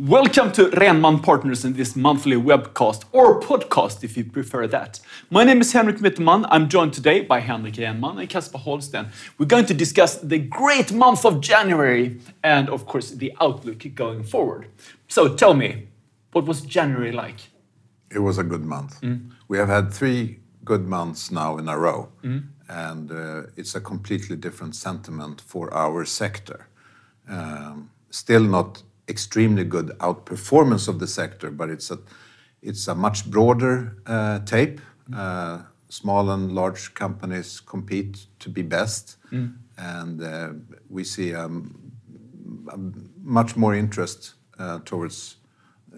Welcome to Rhenman Partners in this monthly webcast or podcast if you prefer that. My name is Henrik Mitelman. I'm joined today by Henrik Rhenman and Kasper Holsten. We're going to discuss the great month of January and, of course, the outlook going forward. So tell me, what was January like? It was a good month. We have had three good months now in a row, and uh, it's a completely different sentiment for our sector. Um, still not extremely good outperformance of the sector, but it's a it's a much broader uh, tape. Uh, small and large companies compete to be best, and uh, we see um, a much more interest uh, towards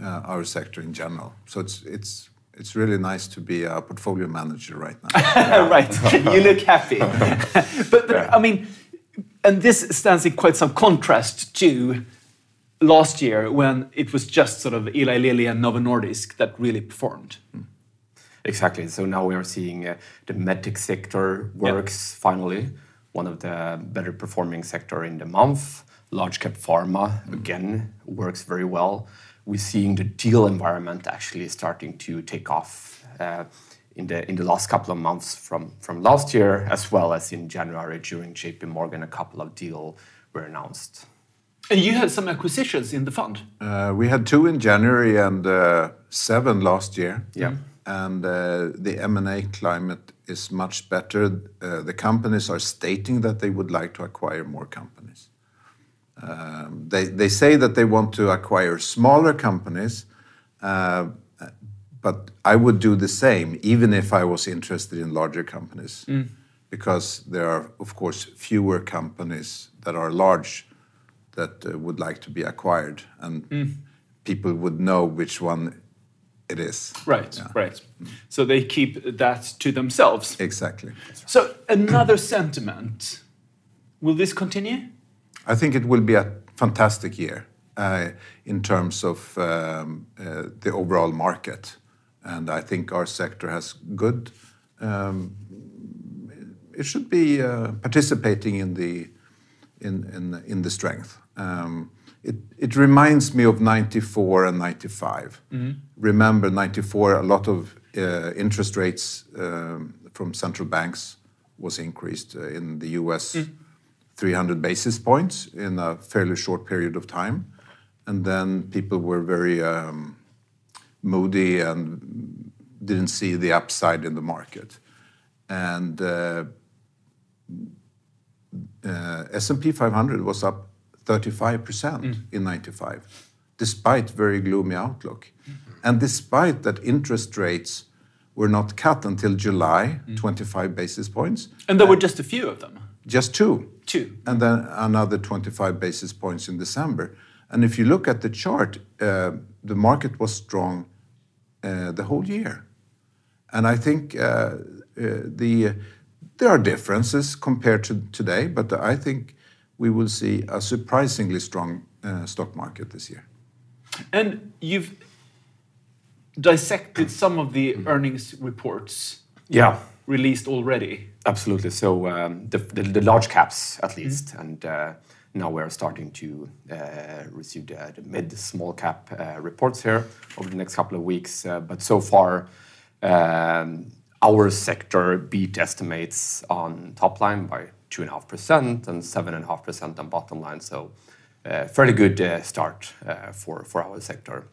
uh, our sector in general. So it's it's it's really nice to be a portfolio manager right now. right, you look happy. but, but I mean, and this stands in quite some contrast to last year when it was just sort of Eli Lilly and Novo Nordisk that really performed. Exactly. So now we are seeing uh, the medtech sector works finally, one of the better performing sector in the month. Large cap pharma again works very well. We're seeing the deal environment actually starting to take off uh, in the in the last couple of months from from last year, as well as in January during JP Morgan, a couple of deal were announced. And you had some acquisitions in the fund. Uh, we had two in January and uh, seven last year. Yeah. And uh, the M&A climate is much better. Uh, the companies are stating that they would like to acquire more companies. Um, they, they say that they want to acquire smaller companies, uh, but I would do the same even if I was interested in larger companies. Because there are, of course, fewer companies that are large that uh, would like to be acquired, and people would know which one it is. Right, right. So they keep that to themselves. Exactly. So another sentiment. Will this continue? I think it will be a fantastic year uh, in terms of um, uh, the overall market, and I think our sector has good. Um, it should be uh, participating in the in in, in the strength. Um, it, it reminds me of 94 and 95. Remember, 94, a lot of uh, interest rates um, from central banks was increased uh, in the US 300 basis points in a fairly short period of time. And then people were very um, moody and didn't see the upside in the market. And uh, uh, S&P 500 was up 35% in 95, despite very gloomy outlook. And despite that interest rates were not cut until July, 25 basis points, And there were just a few of them. just two. Two. And then another 25 basis points in December. And if you look at the chart, uh, the market was strong uh, the whole year. And I think uh, uh, the there are differences compared to today, but I think we will see a surprisingly strong uh, stock market this year. And you've dissected some of the earnings reports Yeah. released already. Absolutely. So um, the, the, the large caps, at least, and uh, now we're starting to uh, receive the, the mid small cap uh, reports here over the next couple of weeks. Uh, but so far, um, our sector beat estimates on top line by two and a half percent and seven and a half percent on bottom line. So uh, fairly good uh, start uh, for for our sector.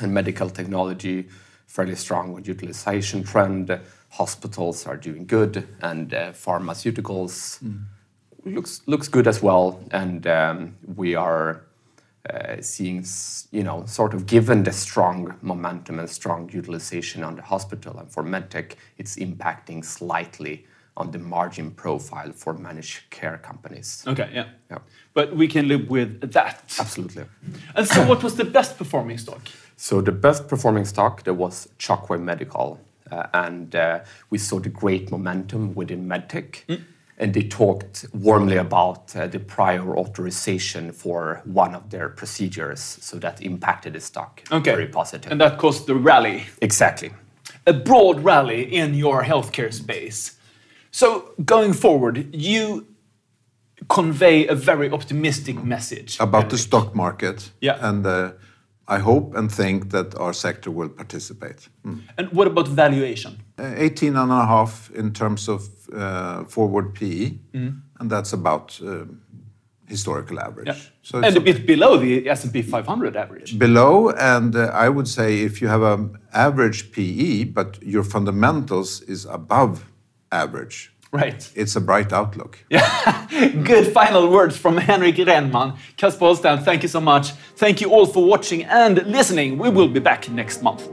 And medical technology, fairly strong utilization trend. Hospitals are doing good, and uh, pharmaceuticals looks looks good as well. And um, we are seeing, you know, sort of given the strong momentum and strong utilization on the hospital and for medtech, it's impacting slightly on the margin profile for managed care companies. Okay, yeah. Yeah. But we can live with that. Absolutely. And so, what was the best performing stock? So the best performing stock there was Shockwave Medical, uh, and uh, we saw the great momentum within medtech. And they talked warmly about uh, the prior authorization for one of their procedures, so that impacted the stock Okay. very positive. And that caused the rally. exactly. a broad rally in your healthcare space. So, going forward, you convey a very optimistic message. About the stock market Yeah. and uh, I hope and think that our sector will participate. And what about valuation? 18 and a half in terms of uh, forward PE, and that's about uh, historical average. Yeah. So it's and a bit below the S&P 500 average. below, and uh, I would say if you have an average PE, but your fundamentals is above average, Right. it's a bright outlook. Yeah. Good final words from Henrik Rhenman. Kasper Holstein, thank you so much. Thank you all for watching and listening. We will be back next month.